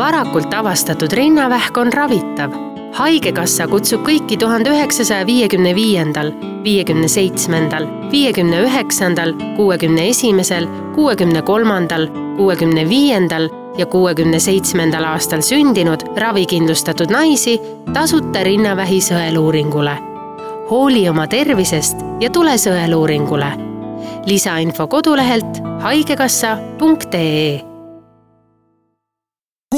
varakult avastatud rinnavähk on ravitav. haigekassa kutsub kõiki tuhande üheksasaja viiekümne viiendal, viiekümne seitsmendal, viiekümne üheksandal, kuuekümne esimesel, kuuekümne kolmandal, kuuekümne viiendal ja kuuekümne seitsmendal aastal sündinud ravikindlustatud naisi tasuta rinnavähi sõeluuringule. hooli oma tervisest ja tule sõeluuringule. lisainfo kodulehelt haigekassa.ee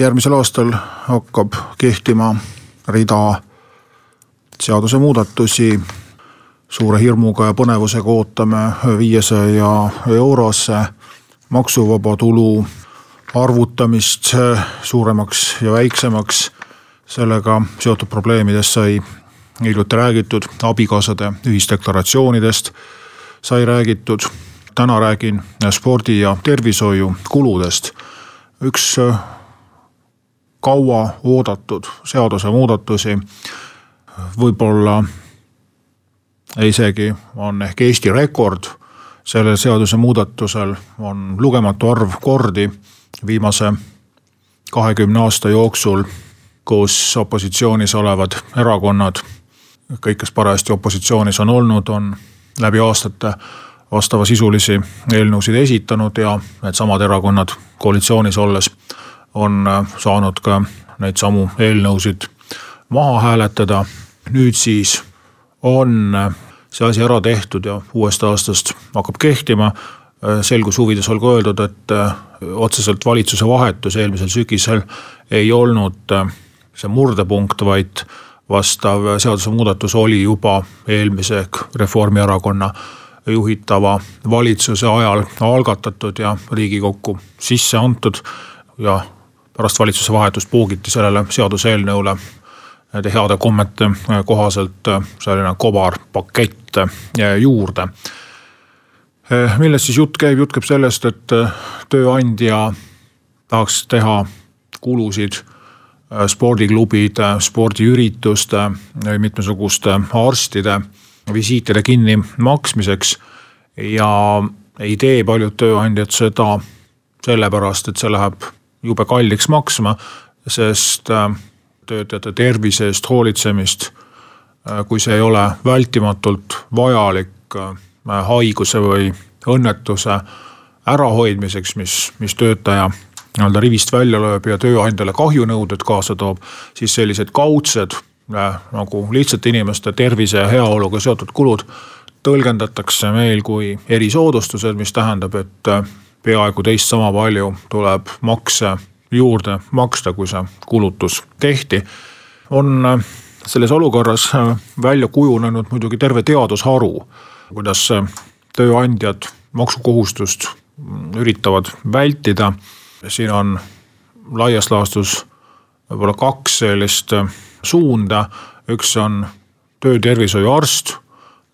järgmisel aastal hakkab kehtima rida seadusemuudatusi. suure hirmuga ja põnevusega ootame viiesaja eurose maksuvaba tulu arvutamist suuremaks ja väiksemaks. sellega seotud probleemidest sai hiljuti räägitud, abikaasade ühisdeklaratsioonidest sai räägitud. täna räägin spordi ja tervishoiu kuludest. üks kaua oodatud seadusemuudatusi. võib-olla isegi on ehk Eesti rekord sellel seadusemuudatusel on lugematu arv kordi viimase kahekümne aasta jooksul, kus opositsioonis olevad erakonnad, kõik, kes parajasti opositsioonis on olnud, on läbi aastate vastavasisulisi eelnõusid esitanud ja needsamad erakonnad koalitsioonis olles on äh, saanud ka neid samu eelnõusid maha hääletada. nüüd siis on äh, see asi ära tehtud ja uuest aastast hakkab kehtima. Äh, selguse huvides olgu öeldud, et otseselt valitsuse vahetus eelmisel sügisel ei olnud see murdepunkt, vaid vastav seadusemuudatus oli juba eelmise ehk Reformierakonna juhitava valitsuse ajal algatatud ja riigikokku sisse antud ja pärast valitsuse vahetust poogiti sellele seaduseelnõule nende heade kommete kohaselt selline kobarpakett juurde. millest siis jutt käib, jutt käib sellest, et tööandja tahaks teha kulusid spordiklubide, spordiürituste, mitmesuguste arstide visiitide kinnimaksmiseks. ja ei tee paljud tööandjad seda sellepärast, et see läheb jube kalliks maksma, sest äh, töötajate tervise eest hoolitsemist, äh, kui see ei ole vältimatult vajalik äh, haiguse või õnnetuse ärahoidmiseks, mis, mis töötaja nii-öelda rivist välja lööb ja tööandjale kahjunõuded kaasa toob, siis sellised kaudsed nagu lihtsate inimeste tervise ja heaoluga seotud kulud tõlgendatakse meil kui erisoodustused, mis tähendab, et peaaegu teist sama palju tuleb makse juurde maksta, kui see kulutus tehti. on äh, selles olukorras äh, välja kujunenud muidugi terve teadusharu, kuidas äh, tööandjad maksukohustust mm, üritavad vältida. siin on laias laastus võib-olla kaks sellist suunda, üks on töötervishoiuarst,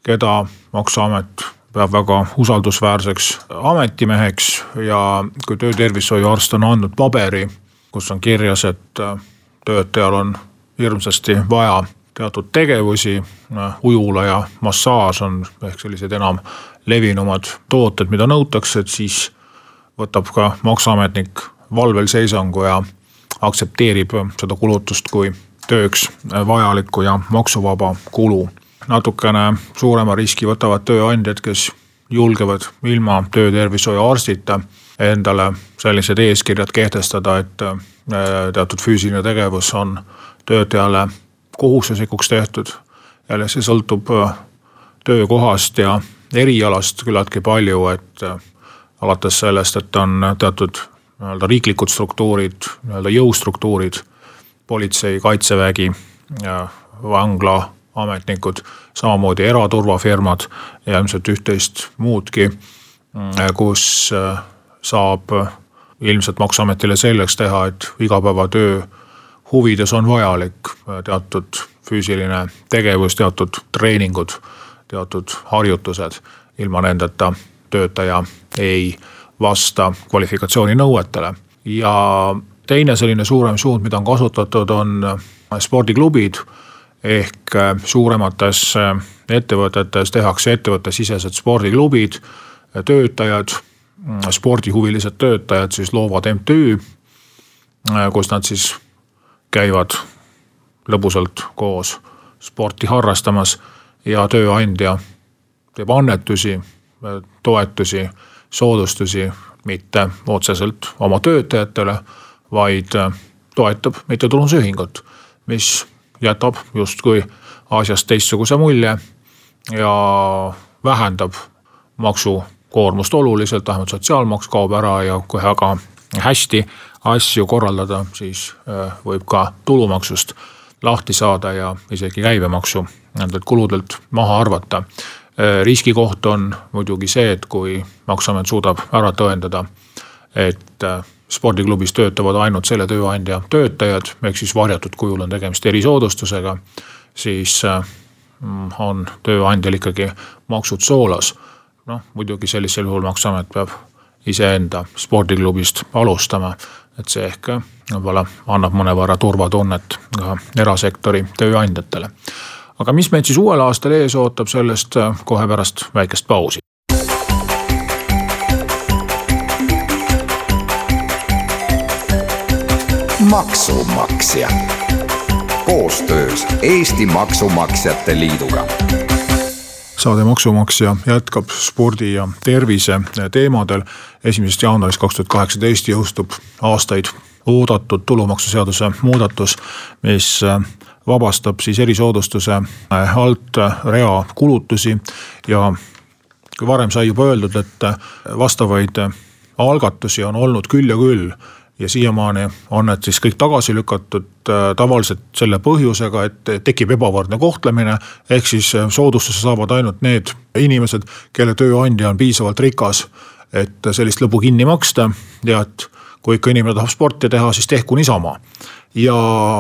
keda maksuamet peab väga usaldusväärseks ametimeheks ja kui töötervishoiuarst on andnud paberi, kus on kirjas, et äh, töötajal on hirmsasti vaja teatud tegevusi, ujula ja massaaž on ehk sellised enam levinumad tooted, mida nõutakse, et siis võtab ka maksuametnik valvel seisangu ja aktsepteerib seda kulutust kui tööks vajalikku ja maksuvaba kulu natukene suurema riski võtavad tööandjad, kes julgevad ilma töötervishoiuarstita endale sellised eeskirjad kehtestada, et äh, teatud füüsiline tegevus on töötajale kohustuslikuks tehtud. jälle see sõltub äh, töökohast ja erialast küllaltki palju, et äh, alates sellest, et on teatud nii-öelda riiklikud struktuurid, nii-öelda jõustruktuurid, politsei, kaitsevägi, vangla ametnikud, samamoodi eraturvafirmad ja ilmselt üht-teist muudki, kus äh, saab ilmselt maksuametile selgeks teha, et igapäevatöö huvides on vajalik teatud füüsiline tegevus, teatud treeningud, teatud harjutused. ilma nendeta töötaja ei vasta kvalifikatsiooninõuetele ja teine selline suurem suund, mida on kasutatud, on spordiklubid ehk suuremates ettevõtetes tehakse ettevõttesisesed spordiklubid, töötajad, spordihuvilised töötajad siis loovad MTÜ, kus nad siis käivad lõbusalt koos sporti harrastamas ja tööandja teeb annetusi, toetusi, soodustusi mitte otseselt oma töötajatele, vaid toetab mittetulundusühingut, mis jätab justkui asjast teistsuguse mulje ja vähendab maksukoormust oluliselt, vähemalt sotsiaalmaks kaob ära ja kui väga hästi asju korraldada, siis äh, võib ka tulumaksust lahti saada ja isegi käibemaksu nendelt kuludelt maha arvata. Äh, riskikoht on muidugi see, et kui maksuamet suudab ära tõendada, et äh, spordiklubis töötavad ainult selle tööandja töötajad, ehk siis varjatud kujul on tegemist erisoodustusega, siis mm, on tööandjal ikkagi maksud soolas. noh, muidugi sellisel juhul maksuamet peab iseenda spordiklubist alustama, et see ehk võib-olla annab mõnevõrra turvatunnet ka erasektori tööandjatele. aga mis meid siis uuel aastal ees ootab, sellest kohe pärast väikest pausi. Maksumaksja. Koostöös Eesti Maksumaksjate Liiduga. Saade Maksumaksja jätkab spordi ja tervise teemadel. esimesest jaanuarist kaks tuhat kaheksateist jõustub aastaid oodatud tulumaksuseaduse muudatus, mis vabastab siis erisoodustuse alt rea kulutusi. Ja kui varem sai juba öeldud, et vastavaid algatusi on olnud küll ja küll ja siiamaani on need siis kõik tagasi lükatud äh, tavaliselt selle põhjusega, et tekib ebavõrdne kohtlemine. ehk siis äh, soodustuse saavad ainult need inimesed, kelle tööandja on piisavalt rikas, et sellist lõbu kinni maksta ja et kui ikka inimene tahab sporti teha, siis tehku niisama. ja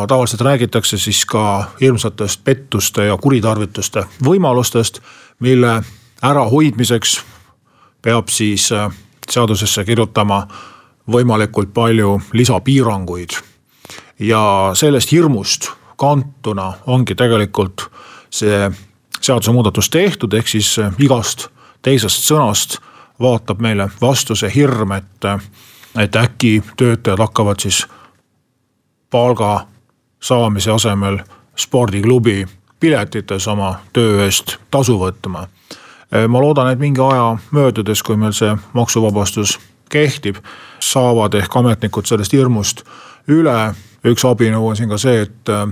tavaliselt räägitakse siis ka hirmsatest pettuste ja kuritarvituste võimalustest, mille ärahoidmiseks peab siis äh, seadusesse kirjutama võimalikult palju lisapiiranguid. ja sellest hirmust kantuna ongi tegelikult see seadusemuudatus tehtud, ehk siis igast teisest sõnast vaatab meile vastu see hirm, et, et äkki töötajad hakkavad siis palga saamise asemel spordiklubi piletites oma töö eest tasu võtma. ma loodan, et mingi aja möödudes, kui meil see maksuvabastus kehtib, saavad ehk ametnikud sellest hirmust üle. üks abinõu on siin ka see, et äh,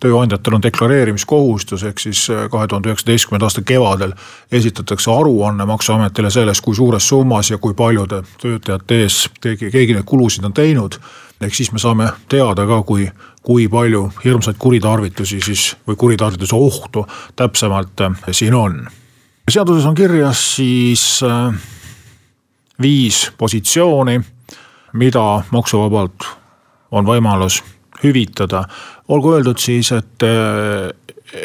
tööandjatel on deklareerimiskohustus, ehk siis äh, kahe tuhande üheksateistkümnenda aasta kevadel esitatakse aruanne maksuametile sellest, kui suures summas ja kui paljude töötajate ees keegi, keegi neid kulusid on teinud. ehk siis me saame teada ka, kui, kui palju hirmsaid kuritarvitusi siis või kuritarvituse ohtu täpsemalt äh, siin on. seaduses on kirjas siis viis positsiooni, mida maksuvabalt on võimalus hüvitada. olgu öeldud siis, et eh,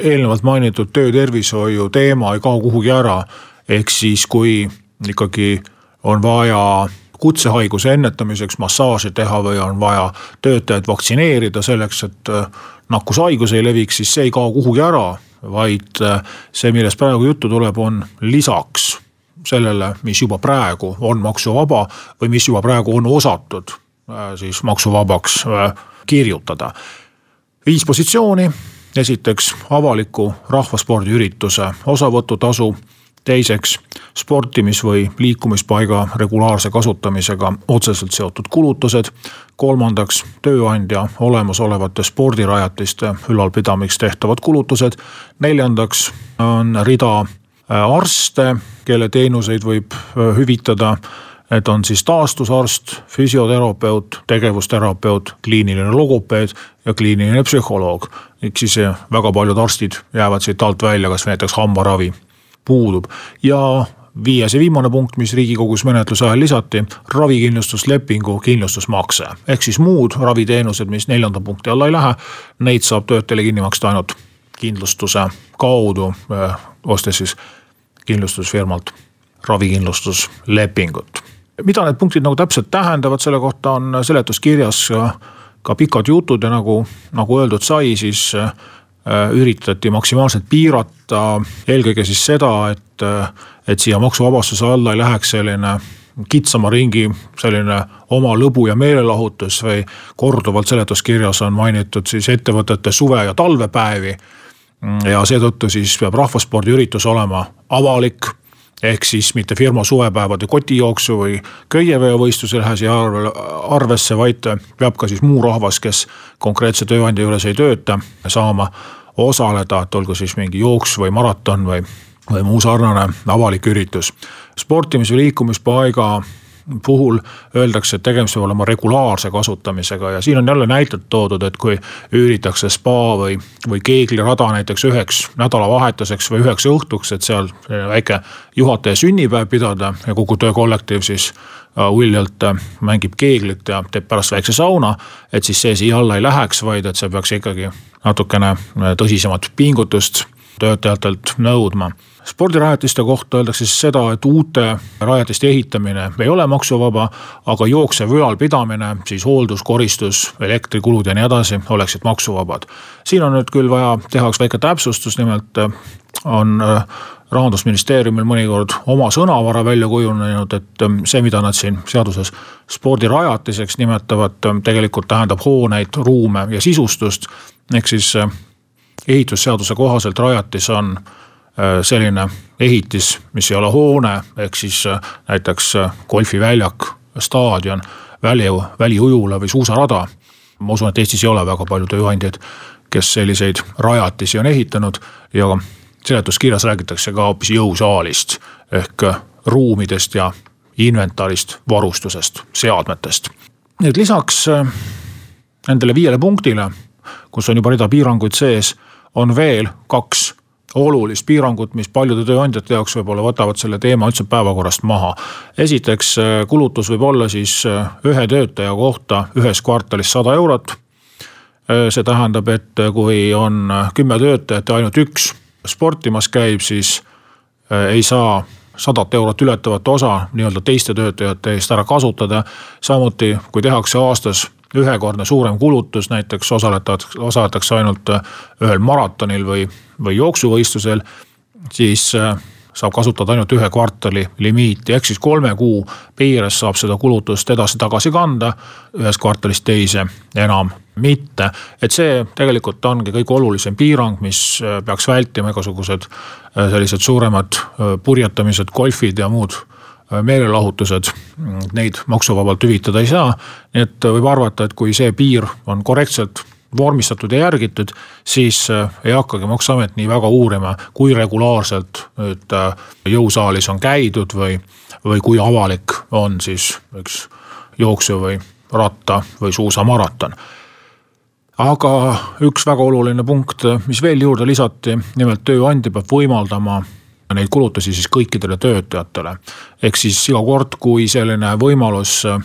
eelnevalt mainitud töötervishoiu teema ei kao kuhugi ära. ehk siis, kui ikkagi on vaja kutsehaiguse ennetamiseks massaaži teha või on vaja töötajaid vaktsineerida selleks, et eh, nakkushaigus ei leviks, siis see ei kao kuhugi ära, vaid eh, see, millest praegu juttu tuleb, on lisaks sellele, mis juba praegu on maksuvaba või mis juba praegu on osatud äh, siis maksuvabaks äh, kirjutada. viis positsiooni, esiteks avaliku rahvaspordiürituse osavõtutasu teiseks sportimis- või liikumispaiga regulaarse kasutamisega otseselt seotud kulutused. kolmandaks tööandja olemasolevate spordirajatiste ülalpidamiseks tehtavad kulutused. neljandaks on rida arste, kelle teenuseid võib äh, hüvitada. Need on siis taastusarst, füsioterapeut, tegevusterapeut, kliiniline logopeed ja kliiniline psühholoog. ehk siis äh, väga paljud arstid jäävad siit alt välja, kas näiteks hambaravi puudub ja viies ja viimane punkt, mis riigikogus menetluse ajal lisati, ravikindlustuslepingu kindlustusmakse. ehk siis muud raviteenused, mis neljanda punkti alla ei lähe, neid saab töötajale kinni maksta ainult kindlustuse kaudu, ostes siis kindlustusfirmalt ravikindlustuslepingut. mida need punktid nagu täpselt tähendavad, selle kohta on seletuskirjas ka pikad jutud ja nagu, nagu öeldud sai, siis Äh, üritati maksimaalselt piirata eelkõige siis seda, et, et siia maksuvabastuse alla ei läheks selline kitsama ringi selline oma lõbu ja meelelahutus või korduvalt seletuskirjas on mainitud siis ettevõtete suve- ja talvepäevi. Ja seetõttu siis peab rahvaspordiüritus olema avalik ehk siis mitte firma suvepäevade kotijooksu või köieveovõistlus ei lähe siia arvesse, vaid peab ka siis muu rahvas, kes konkreetse tööandja juures ei tööta, saama osaleda, et olgu siis mingi jooks või maraton või, või muu sarnane avalik üritus. sportimis- või liikumispaiga puhul öeldakse, et tegemist peab olema regulaarse kasutamisega ja siin on jälle näited toodud, et kui üüritakse spa või, või keeglirada näiteks üheks nädalavahetuseks või üheks õhtuks, et seal väike juhataja sünnipäev pidada ja kogu töökollektiiv siis äh, uljalt äh, mängib keeglit ja teeb pärast väikse sauna. et siis see siia alla ei läheks, vaid et see peaks ikkagi natukene äh, tõsisemat pingutust töötajatelt nõudma spordirajatiste kohta öeldakse siis seda, et uute rajatiste ehitamine ei ole maksuvaba, aga jooksev ülalpidamine, siis hooldus, koristus, elektrikulud ja nii edasi oleksid maksuvabad. siin on nüüd küll vaja teha üks väike täpsustus, nimelt äh, on äh, rahandusministeeriumil mõnikord oma sõnavara välja kujunenud, et äh, see, mida nad siin seaduses spordirajatiseks nimetavad, tegelikult tähendab hooneid, ruume ja sisustust. ehk siis ehitusseaduse kohaselt rajatis on Äh, selline ehitis, mis ei ole hoone, ehk siis äh, näiteks äh, golfiväljak, staadion, väli, väliujula või suusarada. ma usun, et Eestis ei ole väga palju tööandjaid, kes selliseid rajatisi on ehitanud ja seletuskirjas räägitakse ka hoopis jõusaalist ehk ruumidest ja inventarist, varustusest, seadmetest. nüüd lisaks nendele viiele punktile, kus on juba rida piiranguid sees, on veel kaks olulist piirangut, mis paljude tööandjate jaoks võib-olla võtavad selle teema üldse päevakorrast maha. esiteks äh, kulutus võib olla siis äh, ühe töötaja kohta ühes kvartalis sada eurot. Äh, see tähendab, et kui on kümme töötajat ja ainult üks sportimas käib, siis ei saa sadat eurot ületavat osa nii-öelda teiste töötajate eest ära kasutada. samuti, kui tehakse aastas ühekordne suurem kulutus, näiteks osaletakse, osaletakse ainult äh, ühel maratonil või, või jooksuvõistlusel, siis äh, saab kasutada ainult ühe kvartali limiiti, ehk siis kolme kuu piires saab seda kulutust edasi-tagasi kanda, ühest kvartalist teise enam mitte. et see tegelikult ongi kõige olulisem piirang, mis äh, peaks vältima igasugused sellised suuremad purjetamised, golfid ja muud meelelahutused, neid maksuvabalt hüvitada ei saa. nii et võib arvata, et kui see piir on korrektselt vormistatud ja järgitud, siis äh, ei hakkagi maksuamet nii väga uurima, kui regulaarselt nüüd äh, jõusaalis on käidud või, või kui avalik on siis üks jooksu või ratta või suusamaraton aga üks väga oluline punkt, mis veel juurde lisati, nimelt tööandja peab võimaldama neid kulutusi siis kõikidele töötajatele. ehk siis iga kord, kui selline võimalus äh,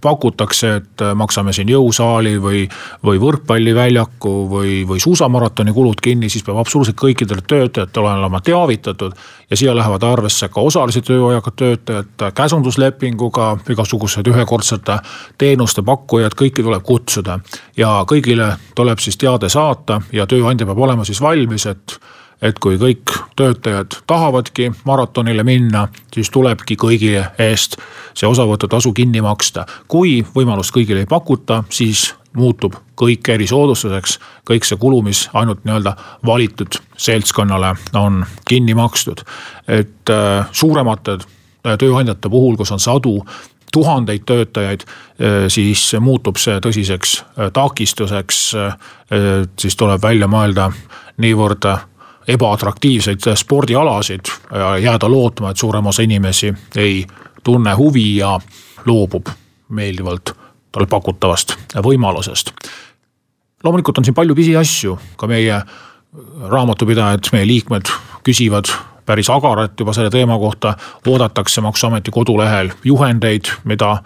pakutakse, et äh, maksame siin jõusaali või, või võrkpalliväljaku või, või suusamaratoni kulud kinni, siis peab absoluutselt kõikidele töötajatele olema teavitatud. ja siia lähevad arvesse ka osalise tööajaga töötajad, käsunduslepinguga igasugused ühekordsete teenuste pakkujad, kõiki tuleb kutsuda. ja kõigile tuleb siis teade saata ja tööandja peab olema siis valmis, et et kui kõik töötajad tahavadki maratonile minna, siis tulebki kõigi eest see osavõtutasu kinni maksta. kui võimalust kõigile ei pakuta, siis muutub kõik erisoodustuseks, kõik see kulu, mis ainult nii-öelda valitud seltskonnale on kinni makstud. et äh, suuremate äh, tööandjate puhul, kus on sadu tuhandeid töötajaid, äh, siis muutub see tõsiseks takistuseks. siis tuleb välja mõelda niivõrd ebaatraktiivseid spordialasid ja jääda lootma, et suurem osa inimesi ei tunne huvi ja loobub meeldivalt talle pakutavast võimalusest. loomulikult on siin palju pisiasju, ka meie raamatupidajad, meie liikmed küsivad päris agarat juba selle teema kohta, oodatakse Maksuameti kodulehel juhendeid, mida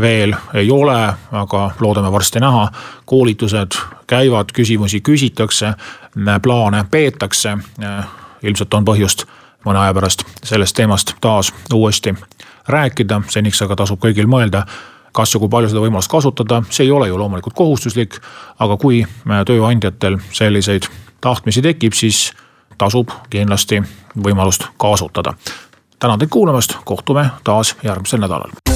veel ei ole, aga loodame varsti näha. koolitused käivad, küsimusi küsitakse, plaane peetakse. ilmselt on põhjust mõne aja pärast sellest teemast taas uuesti rääkida, seniks aga tasub kõigil mõelda kas ja kui palju seda võimalust kasutada, see ei ole ju loomulikult kohustuslik, aga kui tööandjatel selliseid tahtmisi tekib, siis tasub kindlasti võimalust kasutada. tänan teid kuulamast, kohtume taas järgmisel nädalal.